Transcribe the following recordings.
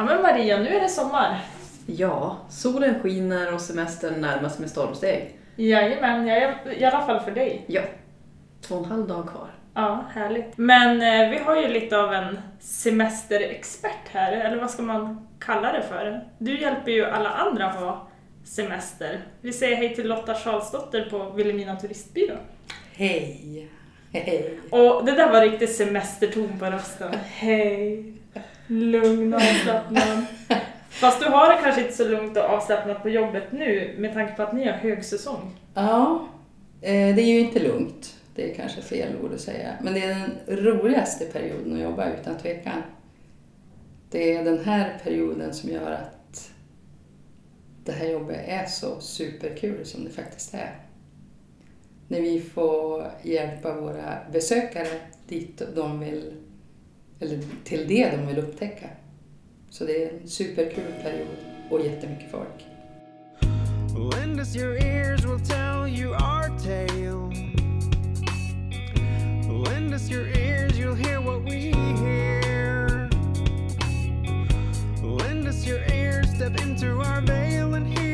Ja men Maria, nu är det sommar. Ja, solen skiner och semestern närmas med stormsteg. Jajamän, jag, i alla fall för dig. Ja, två och en halv dag kvar. Ja, härligt. Men eh, vi har ju lite av en semesterexpert här, eller vad ska man kalla det för? Du hjälper ju alla andra att ha semester. Vi säger hej till Lotta Charlsdotter på Vilhelmina turistbyrå. Hej! Hej! Och det där var riktigt semesterton på rösten. Hej! Lugn och avslappnad. Fast du har det kanske inte så lugnt och avslappnat på jobbet nu med tanke på att ni har högsäsong. Ja, eh, det är ju inte lugnt. Det är kanske fel ord att säga. Men det är den roligaste perioden att jobba utan tvekan. Det är den här perioden som gör att det här jobbet är så superkul som det faktiskt är. När vi får hjälpa våra besökare dit de vill, eller till det de vill upptäcka. Så det är en superkul period och jättemycket folk. Lend us your ears, we'll tell you our tale. Lend us your ears, you'll hear what we hear. Lend us your ears, step into our veil and hear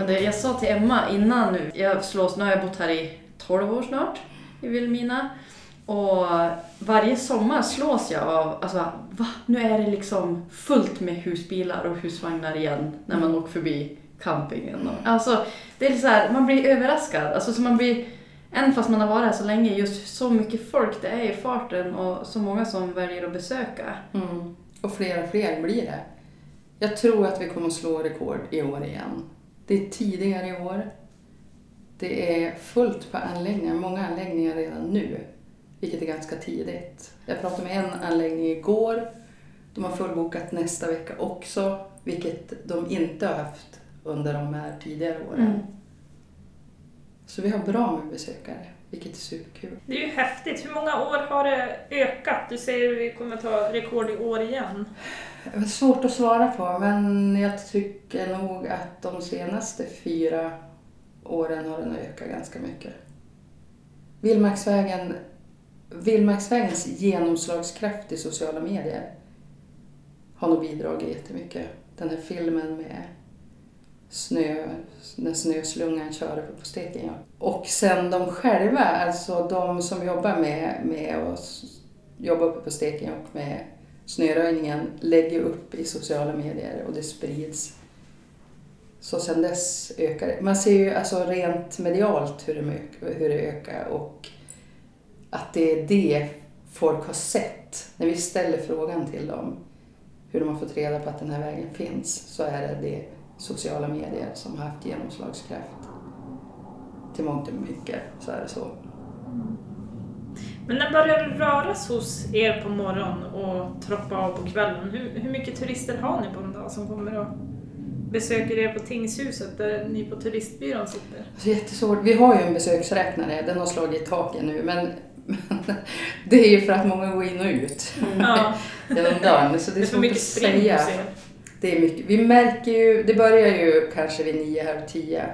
Men det, jag sa till Emma innan nu, jag slås, nu har jag bott här i 12 år snart i Vilhelmina. Och varje sommar slås jag av, alltså va? Nu är det liksom fullt med husbilar och husvagnar igen när man åker förbi campingen. Och, alltså, det är så här, man blir överraskad. Alltså, så man blir, även fast man har varit här så länge, just så mycket folk det är i farten och så många som väljer att besöka. Mm. Och fler och fler blir det. Jag tror att vi kommer att slå rekord i år igen. Det är tidigare i år. Det är fullt på anläggningar, många anläggningar redan nu. Vilket är ganska tidigt. Jag pratade med en anläggning igår. De har fullbokat nästa vecka också. Vilket de inte har haft under de här tidigare åren. Mm. Så vi har bra med besökare, vilket är superkul. Det är ju häftigt. Hur många år har det ökat? Du säger att vi kommer ta rekord i år igen. Det är svårt att svara på, men jag tycker nog att de senaste fyra åren har den ökat ganska mycket. Vildmarksvägen, Vildmarksvägens genomslagskraft i sociala medier har nog bidragit jättemycket. Den här filmen med snö, när snöslungan kör uppe på Stekenjokk. Och sen de själva, alltså de som jobbar med, med oss, jobbar uppe på Stekenjokk med snöröjningen lägger upp i sociala medier och det sprids. Så sen dess ökar det. Man ser ju alltså rent medialt hur det, hur det ökar och att det är det folk har sett. När vi ställer frågan till dem hur de har fått reda på att den här vägen finns så är det det sociala medier som har haft genomslagskraft. Till mångt och mycket så är det så. Mm. Men när börjar det röras hos er på morgonen och troppa av på kvällen? Hur, hur mycket turister har ni på en dag som kommer och besöker er på Tingshuset där ni på turistbyrån sitter? Alltså jättesvårt. Vi har ju en besöksräknare, den har slagit i taket nu men det är ju för att många går in och ut Ja, genom dörren så det det är är för svårt mycket att säga. Det är mycket. Vi märker ju, det börjar ju kanske vid nio, halv tio.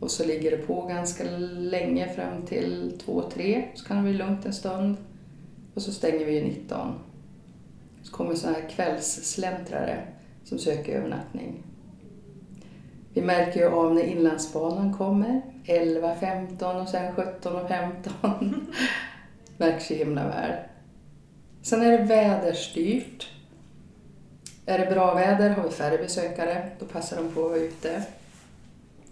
Och så ligger det på ganska länge fram till två, tre. Så kan det bli lugnt en stund. Och så stänger vi ju 19. Så kommer sådana här kvällssläntrare som söker övernattning. Vi märker ju av när Inlandsbanan kommer. 11.15 och sen 17.15. Märks ju himla väl. Sen är det väderstyrt. Är det bra väder har vi färre besökare, då passar de på att vara ute.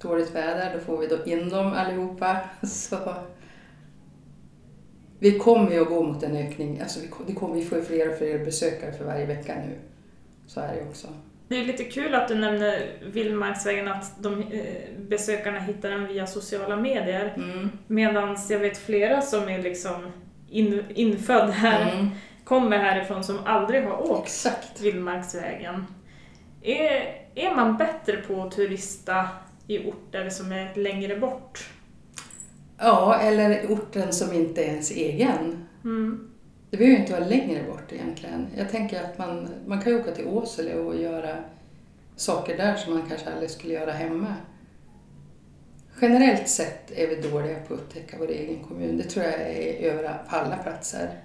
Dåligt väder, då får vi då in dem allihopa. Så vi kommer ju att gå mot en ökning, alltså vi, det kommer, vi får fler och fler besökare för varje vecka nu. Så är det också. Det är lite kul att du nämner Vildmarksvägen, att de, eh, besökarna hittar den via sociala medier. Mm. Medan jag vet flera som är liksom in, infödd här, Mm. kommer härifrån som aldrig har åkt Exakt. Vildmarksvägen. Är, är man bättre på att turista i orter som är längre bort? Ja, eller orten som inte är ens egen. Mm. Det behöver ju inte vara längre bort egentligen. Jag tänker att man, man kan ju åka till Åsele och göra saker där som man kanske aldrig skulle göra hemma. Generellt sett är vi dåliga på att upptäcka vår egen kommun. Det tror jag är över på alla platser.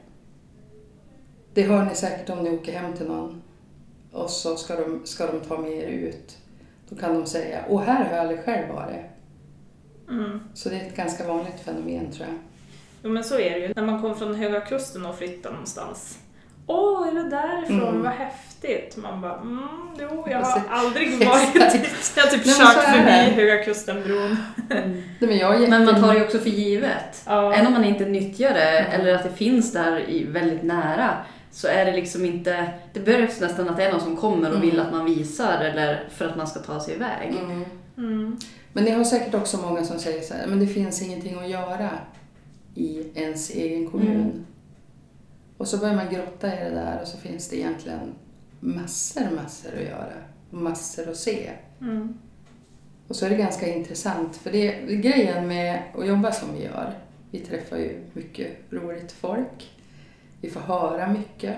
Det hör ni säkert om ni åker hem till någon och så ska de, ska de ta med er ut. Då kan de säga, åh här har jag aldrig själv varit. Mm. Så det är ett ganska vanligt fenomen tror jag. Jo men så är det ju. När man kommer från Höga Kusten och flyttar någonstans. Åh, är du därifrån? Mm. Vad häftigt. Man bara, mm, jo, jag Alltså, har aldrig varit. Jag har typ kört förbi. Höga Kustenbron. Nej, men, jätte... Men man tar det också för givet. Ja. Även om man inte nyttjar det Mm. eller att det finns där i väldigt nära så är det liksom inte... Det behövs nästan att det är någon som kommer och vill Mm. att man visar eller för att man ska ta sig iväg. Mm. Mm. Men ni har säkert också många som säger så här, men det finns ingenting att göra i ens egen kommun. Mm. Och så börjar man grotta i det där och så finns det egentligen massor, massor att göra. och Massor att se. Mm. Och så är det ganska intressant, för det grejen med att jobba som vi gör, vi träffar ju mycket roligt folk. Vi får höra mycket.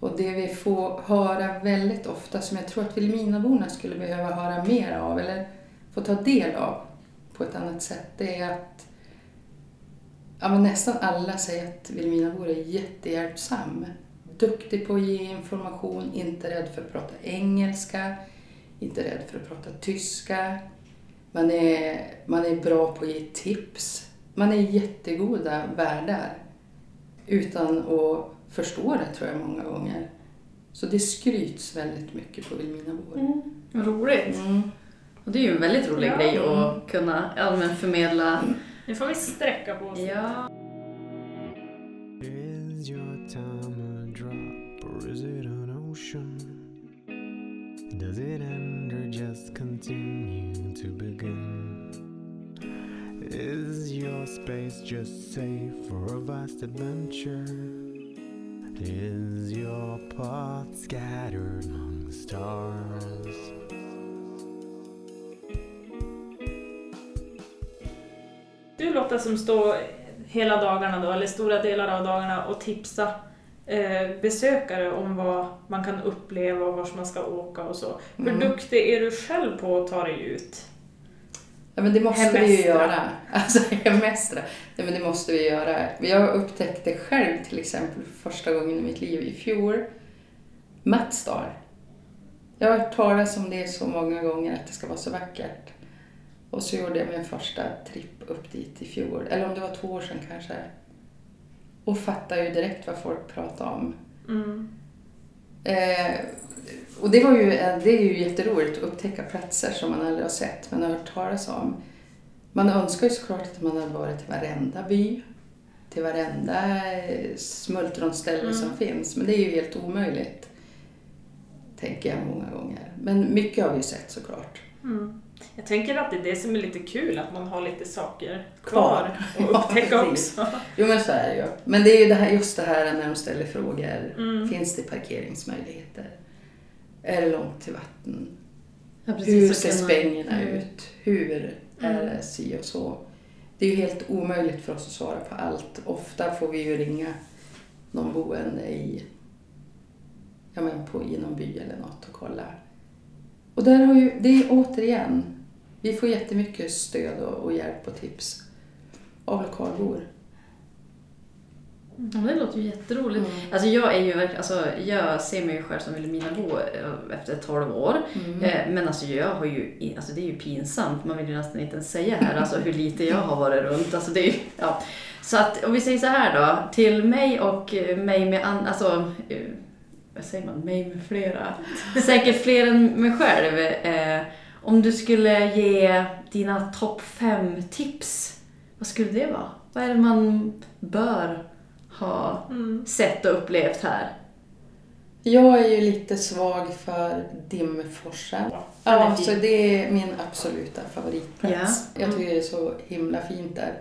Och det vi får höra väldigt ofta, som jag tror att Vilhelminaborna skulle behöva höra mer av, eller få ta del av på ett annat sätt, det är att ja, men nästan alla säger att Vilhelminabor är jättehjälpsam. Duktig på att ge information, inte rädd för att prata engelska, inte rädd för att prata tyska. Man är, man är bra på att ge tips. Man är jättegoda värdar utan att förstå det tror jag många gånger. Så det skryts väldigt mycket på Vilhelminabor. Roligt. Mm. Och det är ju en väldigt rolig Ja. grej att kunna men förmedla. Nu får vi sträcka på oss. Ja. Is Is your space just safe for a vast adventure? Is your path scattered among the stars? Du Lotta som står hela dagarna då, eller stora delar av dagarna och tipsa eh, besökare om vad man kan uppleva och vart man ska åka och så. Hur Mm. duktig är du själv på att ta dig ut? Ja, men det måste vi ju Hemestra. göra. Alltså hemestra. Nej, men det måste vi göra. Jag upptäckte själv till exempel för första gången i mitt liv i fjol Mattsdal. Jag har hört talas om det så många gånger att det ska vara så vackert. Och så gjorde jag min första tripp upp dit i fjol, eller om det var två år sedan kanske. Och fattade ju direkt vad folk pratade om. Mm. Eh, och det, var ju, det är ju jätteroligt att upptäcka platser som man aldrig har sett men har hört talas om. Man önskar ju såklart att man hade varit till varenda by, till varenda eh, smultronställe Mm. som finns, men det är ju helt omöjligt. Tänker jag många gånger. Men mycket har vi ju sett såklart. Mm. Jag tänker att det är det som är lite kul, att man har lite saker kvar att upptäcka Ja, också. Jo men så är det ju. Men det är ju det här, just det här när de ställer frågor. Mm. Finns det parkeringsmöjligheter? Är det långt till vatten? Ja, Hur ser spängerna Mm. ut? Hur är Mm. det si och så? Det är ju helt omöjligt för oss att svara på allt. Ofta får vi ju ringa någon boende i, ja men på, i någon by eller något och kolla. Och där har ju, det är återigen, vi får jättemycket stöd och, och hjälp och tips av lokalbor. Ja, det låter ju jätteroligt. Mm. Alltså jag är ju alltså jag ser mig själv som Vilhelminabo eh, efter 12 år. Mm. Eh, Men alltså jag har ju, alltså det är ju pinsamt, man vill ju nästan inte ens säga här alltså hur lite jag har varit runt. Alltså det är, ja. Så att om vi säger så här då, till mig och eh, mig med an, alltså, vad säger man, mig med flera, säkert fler än mig själv. Eh, om du skulle ge dina topp fem tips, vad skulle det vara? Vad är det man bör ha Mm. sett och upplevt här? Jag är ju lite svag för Dimforsen. Ja, så det är min absoluta favoritplats. Ja. Jag tycker det är så himla fint där.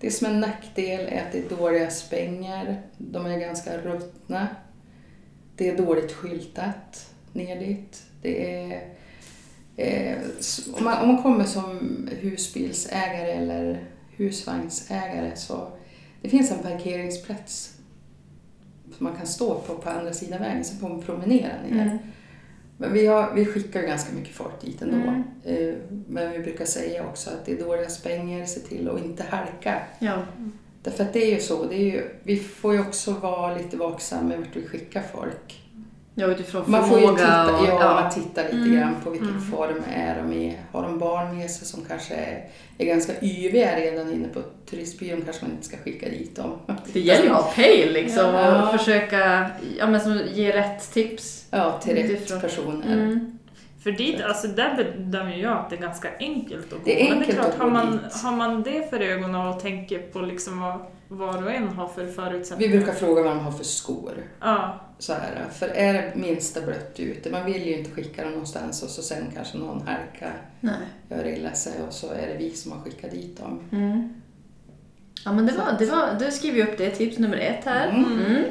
Det som är en nackdel är att det är dåliga spänger. De är ganska ruttna. Det är dåligt skyltat ner dit. Det är, eh, om, man, om man kommer som husbilsägare eller husvagnsägare så det finns en parkeringsplats som man kan stå på på andra sidan vägen, så får man promenera ner. Mm. Men vi, har, vi skickar ganska mycket folk dit ändå. Mm. Eh, Men vi brukar säga också att det är dåliga spänger, se till att inte halka. Ja. Därför att det är ju så, det är ju, vi får ju också vara lite vaksamma med vart vi skickar folk. Ja, utifrån Man får ju förmåga titta, och... ja, man tittar lite Mm. grann på vilken Mm. form är de i. Har de barn med sig som kanske är, är ganska yviga redan inne på turistbyrån kanske man inte ska skicka dit dem. Det gäller ju att ha pejl liksom Ja. och försöka ja, men, som, ge rätt tips. Ja, till rätt Utifrån. personer. Mm. För dit, alltså där bedömer jag att det är ganska enkelt att gå. Det är Men enkelt klart, att har man, har man det för ögonen och tänker på liksom vad var och en har för Vi förutsättningar. brukar fråga vad de har för skor. Ja, Så här, för är det minsta blött ute, man vill ju inte skicka dem någonstans och så sen kanske någon halka Nej. gör illa sig och så är det vi som har skickat dit dem. Mm. Ja men det var, det var, då skriver vi upp det, tips nummer ett här. Mm. Mm.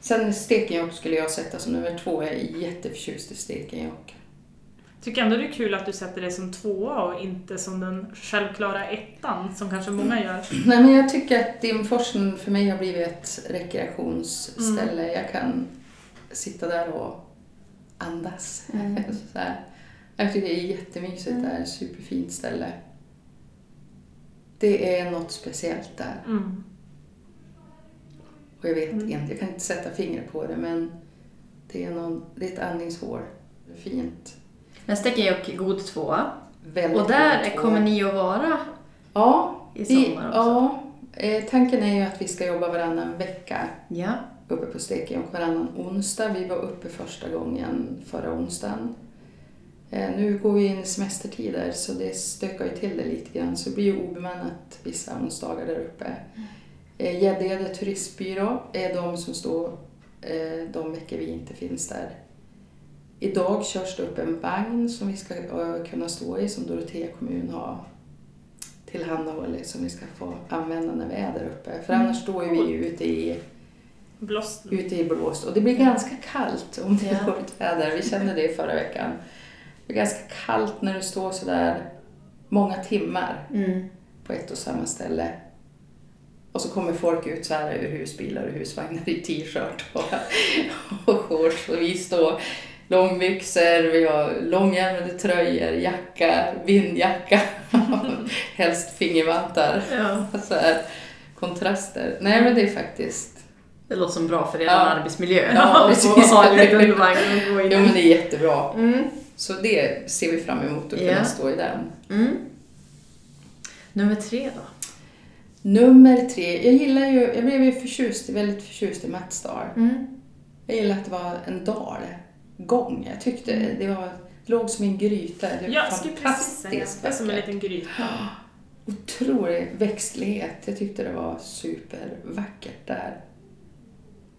Sen stekenjock skulle jag sätta som nummer två. Jag är jätteförtjust i stekenjock. Tycker ändå det är kul att du sätter det som tvåa och inte som den självklara ettan som kanske många gör. Nej, men jag tycker att Dimforsen för mig har blivit ett rekreationsställe. Jag kan sitta där och andas. Mm. Så här. Jag tycker det är jättemysigt där, superfint ställe. Det är något speciellt där. Mm. Och jag vet inte, jag kan inte sätta fingret på det men det är, någon, det är ett andningshår. Fint. Men Stekenjokk god tvåa. Väldigt Och där hår. kommer ni att vara Ja, i sommar också. ja eh, tanken är ju att vi ska jobba varannan vecka Ja. uppe på Stekenjokk varannan onsdag. Vi var uppe första gången förra onsdagen. Eh, nu går vi in i semestertider så det stökar ju till det lite grann så det blir ju obemannat vissa onsdagar där uppe. Eh, Gäddede turistbyrå är de som står de veckor vi inte finns där. Idag körs det upp en vagn som vi ska eh, kunna stå i som Dorotea kommun har tillhandahållit som vi ska få använda när vi är där uppe. För annars står ju vi ute i Blåst. ute i blåst. Och det blir ganska kallt om det är dåligt väder. Vi kände det förra veckan. Det blir ganska kallt när du står sådär många timmar Mm. på ett och samma ställe. Och så kommer folk ut så här ur husbilar och husvagnar i t-shirt och, och shorts. Och vi står långbyxor, vi har långärmade tröjor, jacka, vindjacka, helst fingervantar. ja. Så här, kontraster. Nej men det är faktiskt Det låter som bra för er Ja. arbetsmiljö. Ja, precis. ha och gå in Jo men det är jättebra. Mm. Så det ser vi fram emot att kunna Ja. stå i den. Mm. Nummer tre då? Nummer tre. Jag gillar ju, jag blev ju förtjust, väldigt förtjust i Mattsdal. Mm. Jag gillar att det var en dalgång. Jag tyckte det var, låg som en gryta. Det var Ja, jag skulle precis säga fantastiskt det. som en liten gryta. Otrolig växtlighet. Jag tyckte det var supervackert där.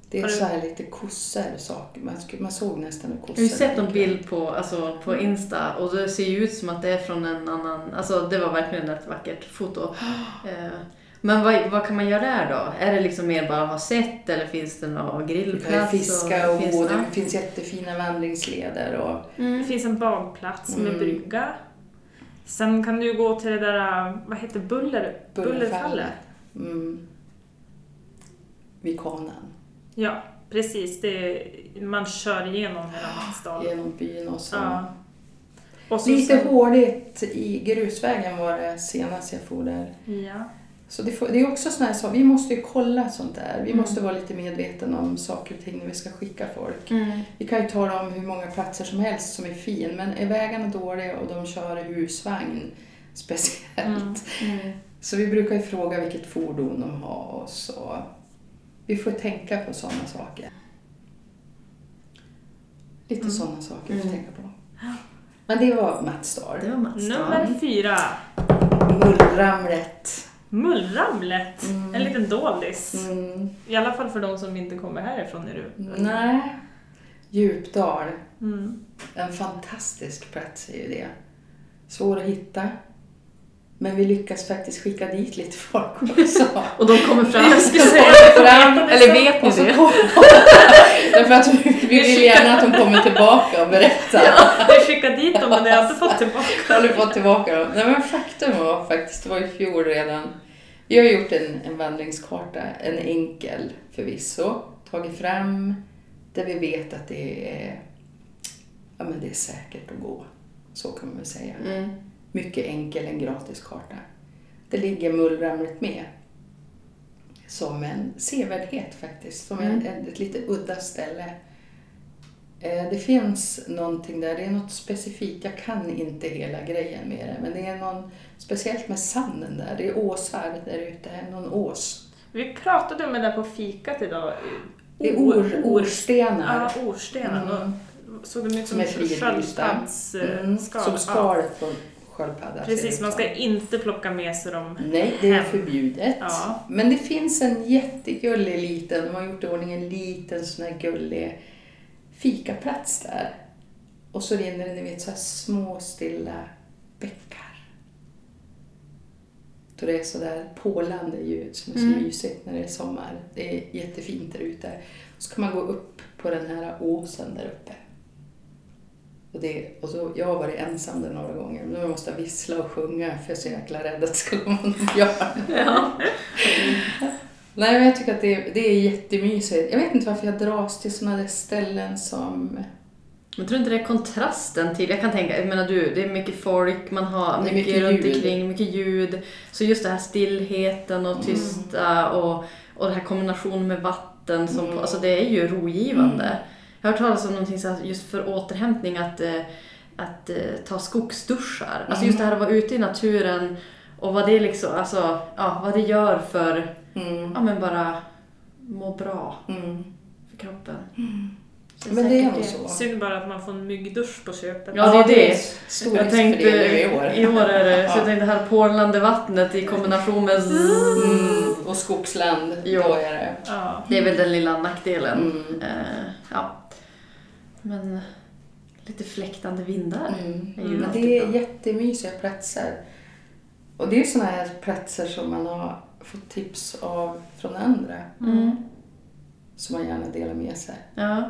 Det är du- så här lite kossor saker. Man, man såg nästan hur kossor Jag har sett en bild på, alltså, på Insta och det ser ju ut som att det är från en annan, alltså det var verkligen ett vackert foto. Men vad, vad kan man göra där då? Är det liksom mer bara ha sett eller finns det någon grillplats? fiska och finns gå. det- Det finns jättefina vandringsleder. Och, Det Mm. finns en badplats med Mm. brygga. Sen kan du gå till det där, vad heter Buller, Bullerfallet? Mm. Vid kanan. Ja, precis. Det, man kör igenom hela Mattsdal. Genom byn och så. Ja. Och så Lite sen- håligt i grusvägen var det senast jag for där. Ja. Så det, får, det är också sådana här saker, vi måste ju kolla sånt där. Vi Mm. måste vara lite medvetna om saker och ting när vi ska skicka folk. Mm. Vi kan ju tala om hur många platser som helst som är fin, men är vägarna dåliga och de kör i husvagn speciellt. Mm. Mm. Så vi brukar ju fråga vilket fordon de har och så. Vi får tänka på sådana saker. Lite Mm. sådana saker vi får Mm. tänka på. Men det var Mattsdal. Det var Mats då. Nummer fyra. Mullramlet. Mullramlet. Mm. En liten doldis. Mm. I alla fall för de som inte kommer härifrån är du. Nej. Djupdal. Mm. En fantastisk plats är ju det. Svår att hitta. Men vi lyckas faktiskt skicka dit lite folk också. Och de kommer fram. Jag skulle säga Fram. Eller vet ni det? Därför att vi vi vill gärna att de kommer tillbaka och berättar. Vi skickade dit dem men jag har inte fått tillbaka Har du fått tillbaka dem? Nej men faktum var faktiskt, det var i fjol redan. Vi har gjort en, en vandringskarta, en enkel förvisso. tagit fram där vi vet att det är, ja, men det är säkert att gå. Så kan man väl säga. Mm. Mycket enkel, en gratis karta. Det ligger mullramlet med. Som en sevärdhet faktiskt. Som en, ett, ett lite udda ställe. Eh, Det finns någonting där, det är något specifikt. Jag kan inte hela grejen med det. Men det är någon speciellt med sanden där. Det är åsar där ute, någon ås. Vi pratade om det där på fikat idag. Det är or, orstenar. Ja, orstenar. Mm. Såg de ut Som som är fridlysta. Mm, sköldpaddsskal. som skalet på sköldpadda. Precis, man ska inte plocka med sig dem Nej, det är hem. förbjudet. Ja. Men det finns en jättegullig liten, de har gjort i ordning en liten sån här gullig fikaplats där. Och så rinner det, ni vet, så här små stilla bäckar. Då det är så där pålande ljud som är så Mm. mysigt när det är sommar. Det är jättefint där ute. Så kan man gå upp på den här åsen där uppe. Och, det, och så, jag har varit ensam där några gånger, men nu måste jag vissla och sjunga för jag är så jäkla rädd att det ska komma någon björn. Ja. Nej, men jag tycker att det är, det är jättemysigt. Jag vet inte varför jag dras till sådana där ställen som... Men tror inte det är kontrasten till, jag kan tänka, jag menar du, det är mycket folk, man har mycket, mycket runt ljud. omkring, mycket ljud. Så just det här stillheten och tysta och, och den här kombinationen med vatten, som, Mm. alltså det är ju rogivande. Jag har hört talas om någonting så här, just för återhämtning, att, eh, att eh, ta skogsduschar. Alltså just det här att vara ute i naturen och vad det liksom, alltså, ja, vad det gör för, Mm, ja men bara må bra mm. för kroppen. Så Men det är nog så. Synd bara att man får en myggdusch på köpet. Ja, det är det. Stor Jag tänkte, det i år. I år är det, så Ja. jag tänkte det här porlande vattnet i kombination med zzz. Mm, och skogsland, Jo. då är det. Ja. Det är väl den lilla nackdelen. Mm. Eh, ja. Men lite fläktande vindar. Mm. Det är ju Men alltid det är bra. jättemysiga platser. Och det är sådana här platser som man har fått tips av från andra. Mm. Som man gärna delar med sig. Ja.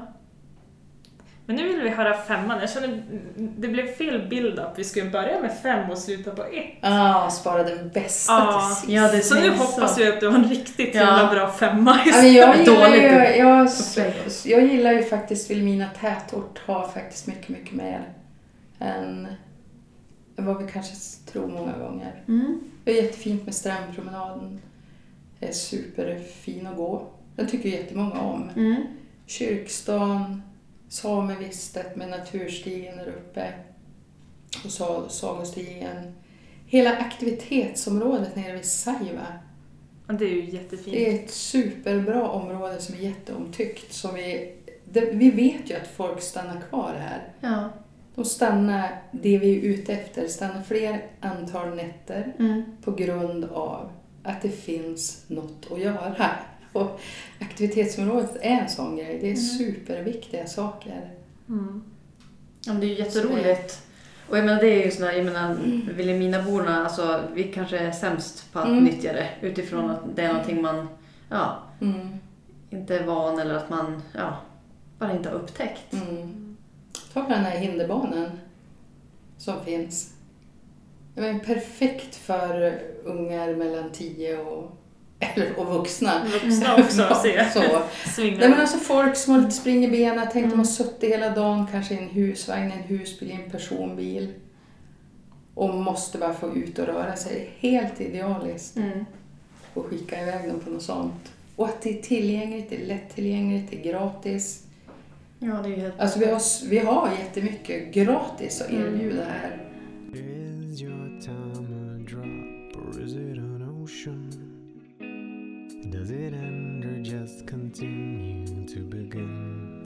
Men nu vill vi höra femman. Jag känner det blev fel build-up. Vi skulle börja med fem och sluta på ett. Ah, spara den bästa Ja, till sist. ja, det Så nu hoppas vi att du har en riktigt Ja. bra femma Ja, men jag, gillar ju, jag, upplägg. jag gillar ju faktiskt Vilhelmina tätort har faktiskt mycket, mycket mer än än vad vi kanske tror många gånger. Mm. Det är jättefint med strandpromenaden. Det är superfin att gå. Den tycker jättemånga om. Mm. Kyrkstan, samevistet med naturstigen där uppe och sa- sagostigen. Hela aktivitetsområdet nere vid Saiva. Det är ju jättefint. Det är ett superbra område som är jätteomtyckt. Som vi, det, vi vet ju att folk stannar kvar här. Ja. De stannar, det vi är ute efter, stannar fler antal nätter Mm. på grund av att det finns något att göra. Och aktivitetsområdet är en sån grej. Det är superviktiga saker. Mm. Ja, men det är ju jätteroligt. Och jag menar det är ju sådär, jag menar Vilhelminaborna, alltså vi kanske är sämst på att Mm. nyttja det utifrån att det är någonting man, ja, Mm. inte är van eller att man, ja, bara inte har upptäckt. Mm. Ta den här hinderbanan som finns. Det är perfekt för ungar mellan 10 och, eller, och vuxna. Vuxna också att se. Så. Nej men alltså folk som har lite spring i benen, tänk de Mm. har suttit hela dagen kanske i en husvagn, en husbil, en personbil och måste bara få ut och röra sig. Helt idealiskt Mm. att skicka iväg dem på något sånt. Och att det är tillgängligt, det är lättillgängligt, det är gratis. Ja, det är helt... Alltså vi har, vi har jättemycket gratis att erbjuda här. Is your time a drop or is it an ocean? Does it end or just continue to begin?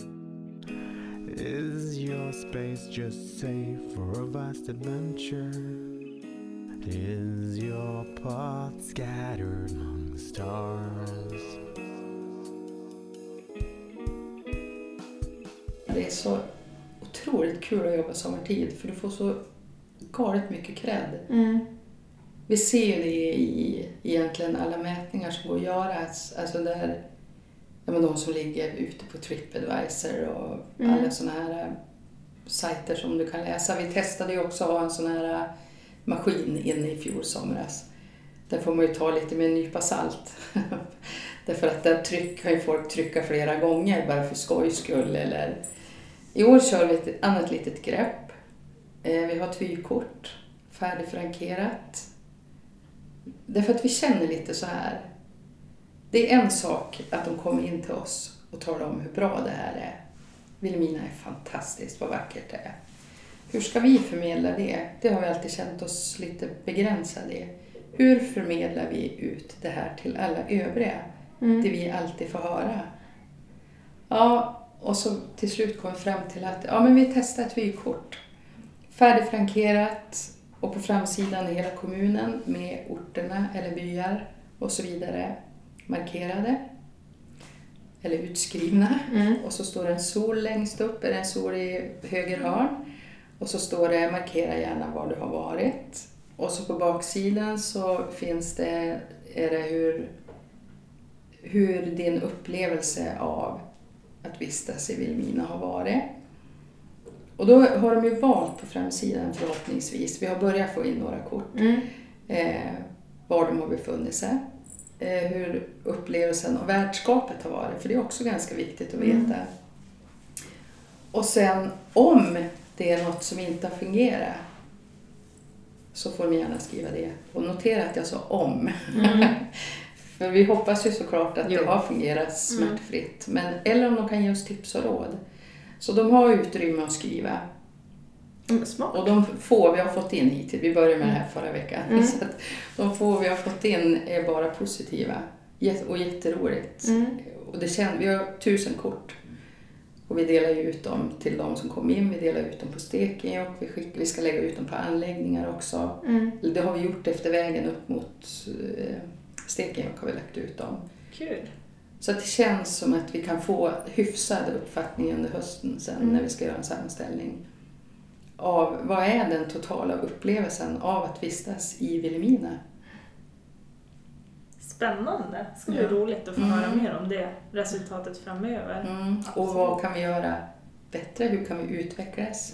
Is your space just safe for a vast adventure? Is your path scattered among the stars? Det är så otroligt kul att jobba sommartid för du får så galet mycket cred. Mm. Vi ser ju det i egentligen alla mätningar som går att göra. Alltså där, ja, men de som ligger ute på Tripadvisor och Mm. alla sådana här eh, sajter som du kan läsa. Vi testade ju också att ha en sån här eh, maskin inne i fjol somras. Den får man ju ta lite med en nypa salt. Därför att där tryck, kan ju folk trycka flera gånger bara för skojs skull. Eller... I år kör vi ett annat litet grepp. Eh, Vi har ett vykort, färdigfrankerat. Därför att vi känner lite så här. Det är en sak att de kommer in till oss och talar om hur bra det här är. Vilhelmina är fantastiskt, vad vackert det är. Hur ska vi förmedla det? Det har vi alltid känt oss lite begränsade i. Hur förmedlar vi ut det här till alla övriga? Det vi alltid får höra. Ja, och så till slut kom vi fram till att ja, men vi testar ett vykort. Färdigfrankerat och på framsidan hela kommunen med orterna eller byar och så vidare markerade eller utskrivna. Mm. Och så står det en sol längst upp, är det en sol i höger hörn. Och så står det markera gärna var du har varit. Och så på baksidan så finns det, är det hur, hur din upplevelse av att vistas i Vilhelmina har varit. Och då har de ju valt på framsidan förhoppningsvis, vi har börjat få in några kort, Mm. eh, var de har befunnit sig. Eh, hur upplevelsen av värdskapet har varit, för det är också ganska viktigt att veta. Och sen om det är något som inte har fungerat så får de gärna skriva det. Och notera att jag sa om. för vi hoppas ju såklart att Jo. det har fungerat smärtfritt. Men, eller om de kan ge oss tips och råd. Så de har utrymme att skriva. Mm. Och de få vi har fått in hittills, vi började med det här förra veckan, Mm. så de få vi har fått in är bara positiva och jätteroligt. Mm. Och det känns, vi har tusen kort och vi delar ut dem till de som kom in, vi delar ut dem på Stekenjokk, vi, skick, vi ska lägga ut dem på anläggningar också. Mm. Det har vi gjort efter vägen upp mot eh, Stekenjokk har vi lagt ut dem. Kul. Så att det känns som att vi kan få hyfsad uppfattning under hösten sen Mm. när vi ska göra en sammanställning av vad är den totala upplevelsen av att vistas i Vilhelmina. Spännande. Det ska bli Ja. roligt att få Mm. höra mer om det resultatet framöver. Mm. Och vad kan vi göra bättre? Hur kan vi utvecklas?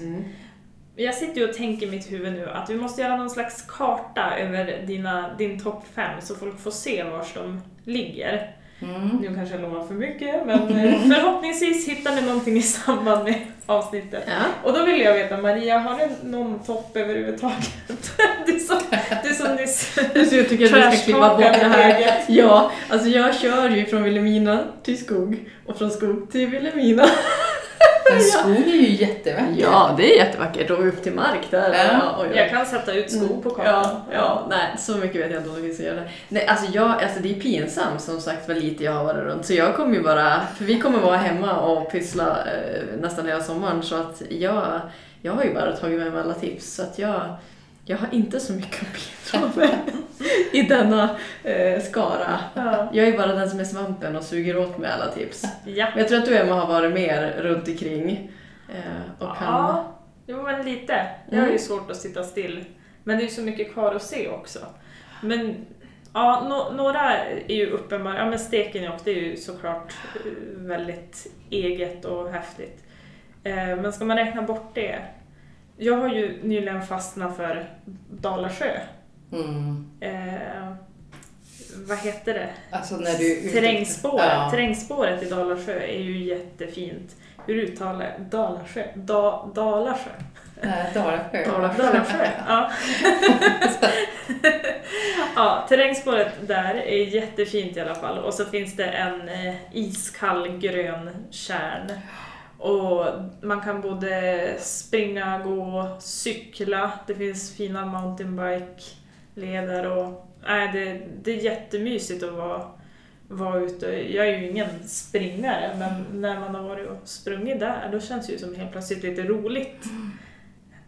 Jag sitter ju och tänker i mitt huvud nu att vi måste göra någon slags karta över dina, din topp fem så folk får se var de ligger. Mm. Nu kanske jag lovar för mycket, men eh, förhoppningsvis hittar ni någonting i samband med avsnittet. Ja. Och då vill jag veta, Maria, har du någon topp överhuvudtaget? Du som, du som nyss Så jag tycker att vi ska klippa bort det här. Ja, alltså jag kör ju från Vilhelmina till skog och från skog till Vilhelmina. Men skog är ju jättevacker. Ja, det är jättevackert och upp till mark där. Ja. Ja, oj, oj. Jag kan sätta ut skog på kartan. Ja, ja, nej, så mycket vet jag inte om det finns att göra. Nej, alltså, jag, alltså det är pinsamt som sagt vad lite jag har varit runt. Så jag kommer ju bara, för vi kommer vara hemma och pyssla eh, nästan hela sommaren. Så att jag, jag har ju bara tagit med mig alla tips. Så att jag, jag har inte så mycket att bidra med i denna eh, skara. Ja. Jag är bara den som är svampen och suger åt mig alla tips. ja. Men jag tror att du Emma har varit mer runt omkring. Eh, och kan... Ja, jo men lite. Jag har ju Mm. svårt att sitta still. Men det är ju så mycket kvar att se också. Men ja, no, några är ju uppenbara. Ja men Stekenjokk, det är ju såklart eh, väldigt eget och häftigt. Eh, Men ska man räkna bort det? Jag har ju nyligen fastnat för Dalasjö. Mm. Eh, vad heter det? Alltså när du Terrängspåret. Ja. Terrängspåret i Dalasjö är ju jättefint. Hur uttalar jag Dalasjö? Da, Dalasjö? Nej, Dalasjö. Dalasjö. Dalasjö, ja. ja. Terrängspåret där är jättefint i alla fall. Och så finns det en eh, iskall grön kärn. Och man kan både springa, gå, cykla. Det finns fina mountainbike-leder och nej, det, det är jättemysigt att vara, vara ute. Jag är ju ingen springare men när man har varit och sprungit där då känns det ju som helt plötsligt lite roligt.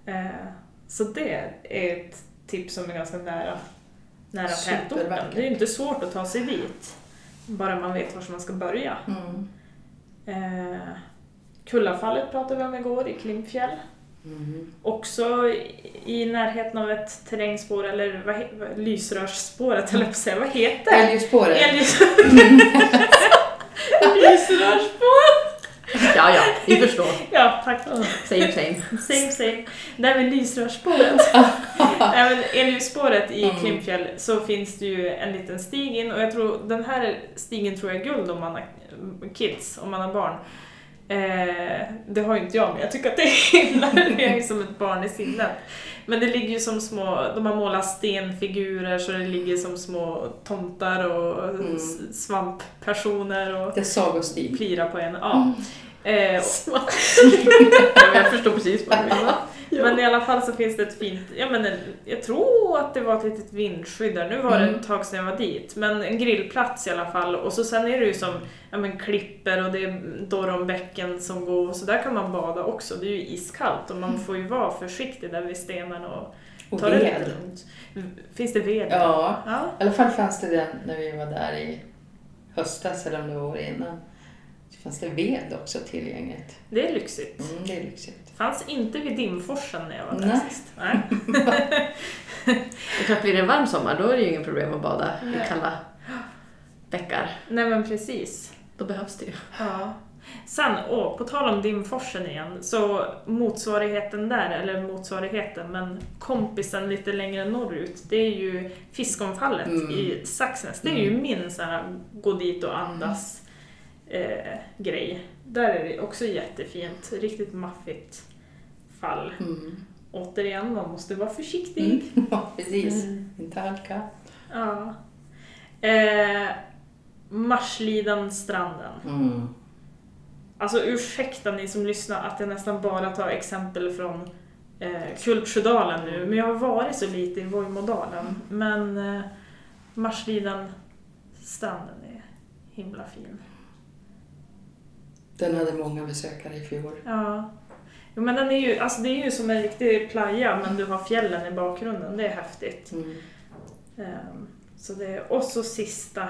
Eh, så det är ett tips som är ganska nära, nära tätorten. Det är ju inte svårt att ta sig dit. Bara man vet var man ska börja. Mm. Eh, Kullafallet pratade vi om igår i Klimpfjäll. Mm. Också i, närheten av ett terrängspår, eller vad, vad, lysrörsspåret, eller på att säga. Vad heter det? Älgspåret. Lysrörsspår! Ja, Ja, vi förstår. Ja, tack. Same same. Same same. Där vid lysrörsspåret. Även Elyusspåret i Mm. Klimpfjäll så finns det ju en liten stig in och jag tror den här stigen tror jag är guld om man har kids, om man har barn. Eh, det har ju inte jag men jag tycker att det är himla det är ju som ett barn i sinnet. Men det ligger ju som små, de har målat stenfigurer så det ligger som små tomtar och Mm. svamppersoner och Det är sagostig. plirar på en. Ja. Eh, ja, men jag förstår precis vad du menar. Men i alla fall så finns det ett fint, ja men en, jag tror att det var ett litet vindskydd där, nu var det Mm. ett tag sedan jag var dit, men en grillplats i alla fall och så sen är det ju som ja, men klipper och det är Dorronbäcken som går, så där kan man bada också, det är ju iskallt och man får ju vara försiktig där vid stenarna och Och ta det lite ved. lugnt. Finns det ved? Ja, ja. i alla fall fanns det den när vi var där i höstas eller om det var året innan. Så fanns det ved också tillgängligt. Det är lyxigt. Mm, det är lyxigt. Fanns inte vid Dimforsen när jag var där Nej. sist. Nej. Det är klart, blir det en varm sommar då är det ju inget problem att bada Nej. i kalla bäckar. Nej men precis. Då behövs det ju. Ja. Sen, åh, på tal om Dimforsen igen, så motsvarigheten där, eller motsvarigheten, men kompisen lite längre norrut, det är ju Fiskomfallet Mm. i Saxnäs. Det är ju min sån här gå dit och andas eh, grej. Där är det också jättefint, riktigt maffigt fall. Mm. Återigen, man måste vara försiktig. Mm. Ja, precis. Mm. Inte halka. Ja. Eh, Marslidanstranden. Mm. Alltså ursäkta ni som lyssnar att jag nästan bara tar exempel från eh, Kultsjödalen nu, men jag har varit så lite i Vojmådalen. Men eh, Marsliden stranden är himla fin. Den hade många besökare i fjol. Ja. Jo, men den är ju, alltså det är ju som en riktig playa men du har fjällen i bakgrunden, det är häftigt. Mm. Ehm, så det, och så sista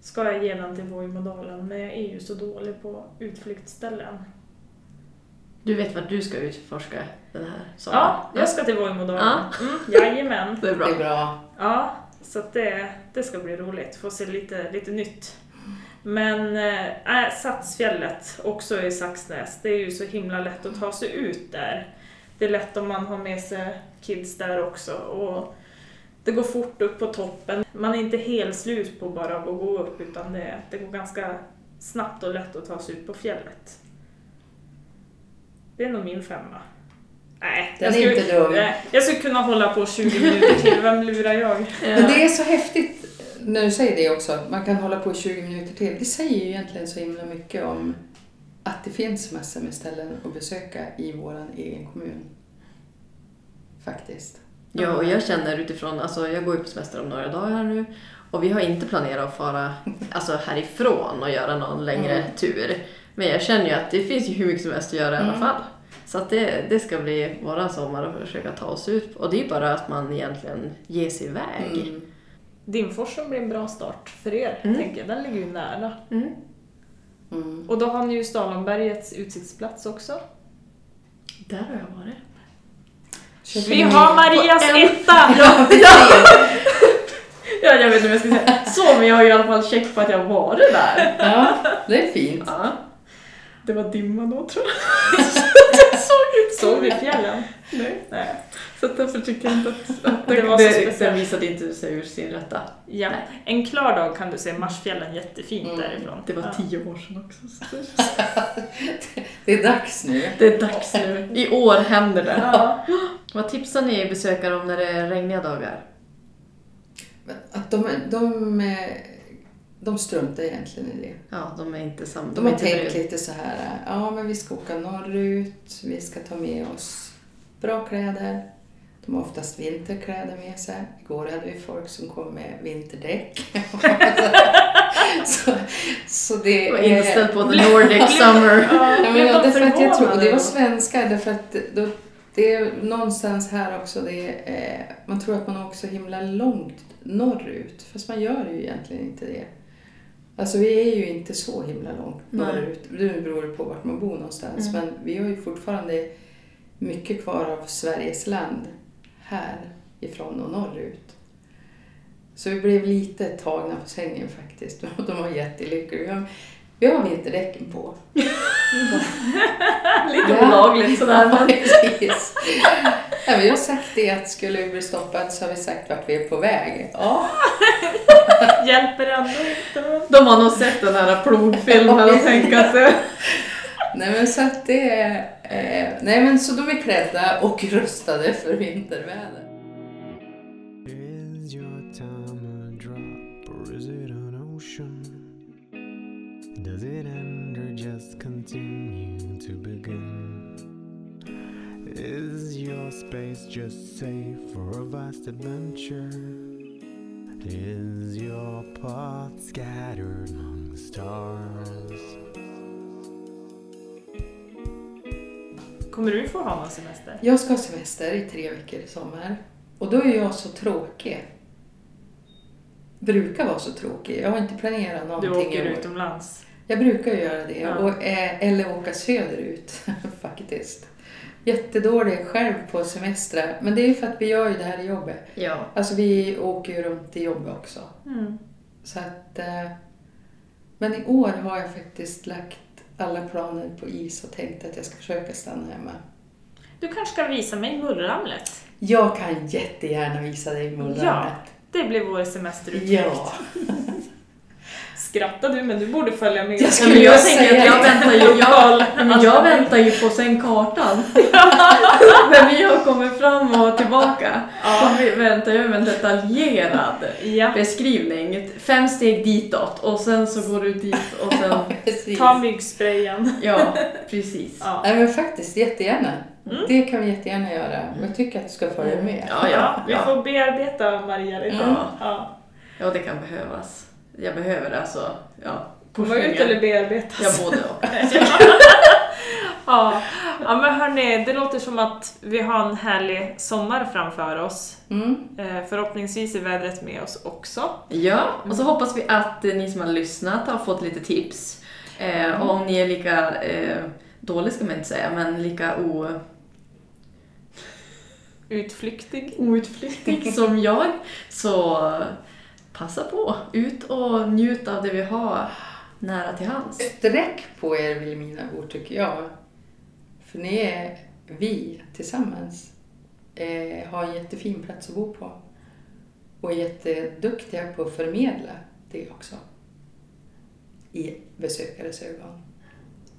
ska jag ge den till Vojmådalen, men jag är ju så dålig på utflyktsställen. Du vet vad du ska utforska den här sommaren? Ja, jag ska till Vojmådalen. Ja. Mm, jajamän. Det är bra. Det är bra. Ja, så att det, det ska bli roligt. Få se lite, lite nytt. Men äh, Satsfjället, också i Saxnäs, det är ju så himla lätt att ta sig ut där. Det är lätt om man har med sig kids där också. Och det går fort upp på toppen. Man är inte helt slut på bara att gå upp utan det, det går ganska snabbt och lätt att ta sig ut på fjället. Det är nog min femma. Nej, Den jag är skulle, inte dum. nej, jag skulle kunna hålla på 20 minuter till, vem lurar jag? Men det är så häftigt när du säger det också, man kan hålla på i 20 minuter till. Det säger ju egentligen så himla mycket om att det finns massor med ställen att besöka i vår egen kommun. Faktiskt. Ja, och jag känner utifrån, alltså jag går ju på semester om några dagar här nu och vi har inte planerat att fara alltså, härifrån och göra någon längre Mm. tur. Men jag känner ju att det finns ju hur mycket som helst att göra i alla Mm. fall. Så att det, det ska bli våran sommar att försöka ta oss ut. Och det är ju bara att man egentligen ger sig iväg. Mm. Dimforsen blir en bra start för er, Mm. tänker jag. Den ligger ju nära. Mm. Mm. Och då har ni ju Stalonbergets utsiktsplats också. Där har jag varit. Köper Vi har Marias en- etta! Ja. Ja, jag vet inte vad jag ska säga. Så, men jag har ju i alla fall check på att jag har varit där. Ja, det är fint. Ja. Det var dimma då tror jag. Jag såg inte Såg vi fjällen? Nej. Nej. Så att därför tycker jag inte att, att Det det, var så speciellt. den visade inte sig ur sin rätta. Ja. Nej. En klar dag kan du se Marsfjällen jättefint Mm. därifrån. Det var Ja. tio år sedan också. Så det- Det är dags nu. det är dags nu. I år händer det. Ja. Vad tipsar ni besökare om när det är regniga dagar? Att de, de, de struntar egentligen i det. Ja, de är inte samma. De är har tänkt lite så här, ja men vi ska åka norrut, vi ska ta med oss bra kläder. De har oftast vinterkläder med sig. Igår hade vi folk som kom med vinterdäck. så, så det var är... inställd på the Nordic summer. Ja, men ja, de därför att jag tror, och det var svenskar, därför att då, det är någonstans här också, det är, eh, man tror att man åker så himla långt norrut, fast man gör ju egentligen inte det. Alltså vi är ju inte så himla långt norrut, nu beror det på vart man bor någonstans, Mm. men vi har ju fortfarande mycket kvar av Sveriges land här ifrån och norrut. Så vi blev lite tagna på sängen faktiskt. De var jättelyckliga. Vi har, vi har vinterdäcken på. Lite olagligt sådär Ja, precis. Ja, vi har sagt det att skulle vi bli stoppad så har vi sagt vart vi är på väg. Ja, Hjälper ändå inte. De har nog sett den här plogfilmen och tänkt att det... nej men så att det är... Eh, nej men så de är klädda och rustade för vinterväder. Does it end or just continue to begin? Is your space just safe for a vast adventure? Is your path scattered among the stars? Kommer du få ha någon semester? Jag ska ha semester i tre veckor i sommar. Och då är jag så tråkig. Brukar vara så tråkig. Jag har inte planerat Du någonting åker i år. utomlands. Jag brukar göra det. Ja. Och, eh, eller åka söderut faktiskt. Jättedålig själv på semestrar. Men det är ju för att vi gör ju det här i jobbet. Ja. Alltså vi åker ju runt i jobbet också. Mm. Så att, eh, men i år har jag faktiskt lagt alla planer på is och tänkt att jag ska försöka stanna hemma. Du kanske ska visa mig mullramlet? Jag kan jättegärna visa dig mullrammet. Ja, det blir vår semesterutflykt. Ja. Skrattar du? Men du borde följa med. Jag Ja, skulle men jag tänker säga att jag det. väntar ju, jag, men jag väntar ju på sen kartan. När vi har kommit fram och tillbaka. Ja. Så vi väntar jag med en detaljerad Ja. beskrivning. Fem steg ditåt och sen så går du dit och sen... Ta myggsprayen. Ja, precis. Ja. Nej men faktiskt jättegärna. Mm. Det kan vi jättegärna göra. Men jag tycker att du ska följa med. Ja, Ja, vi får bearbeta Maria lite. Mm. Ja. Ja, det kan behövas. Jag behöver alltså, ja, Komma ut eller bearbetas. Ja, både och. ja. ja, men hörni, det låter som att vi har en härlig sommar framför oss. Mm. Eh, förhoppningsvis är vädret med oss också. Ja, och så hoppas vi att ni som har lyssnat har fått lite tips. Eh, och om ni är lika eh, dåliga ska man inte säga, men lika o, Utflyktig. outflyktig som jag, så passa på. Ut och njut av det vi har nära till hands. Sträck på er Vilhelminabor tycker jag. För ni är, vi tillsammans, eh, har en jättefin plats att bo på. Och är jätteduktiga på att förmedla det också. I besökares ögon.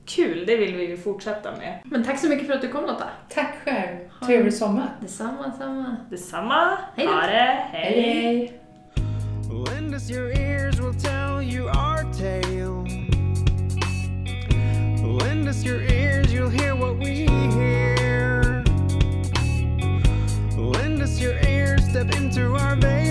Kul, det vill vi ju fortsätta med. Men tack så mycket för att du kom Lotta. Tack själv! Trevlig sommar! Detsamma, samma. Detsamma. Hej då. Ha det. Hej hej! Lend us your ears, we'll tell you our tale. Lend us your ears, you'll hear what we hear. Lend us your ears, step into our veil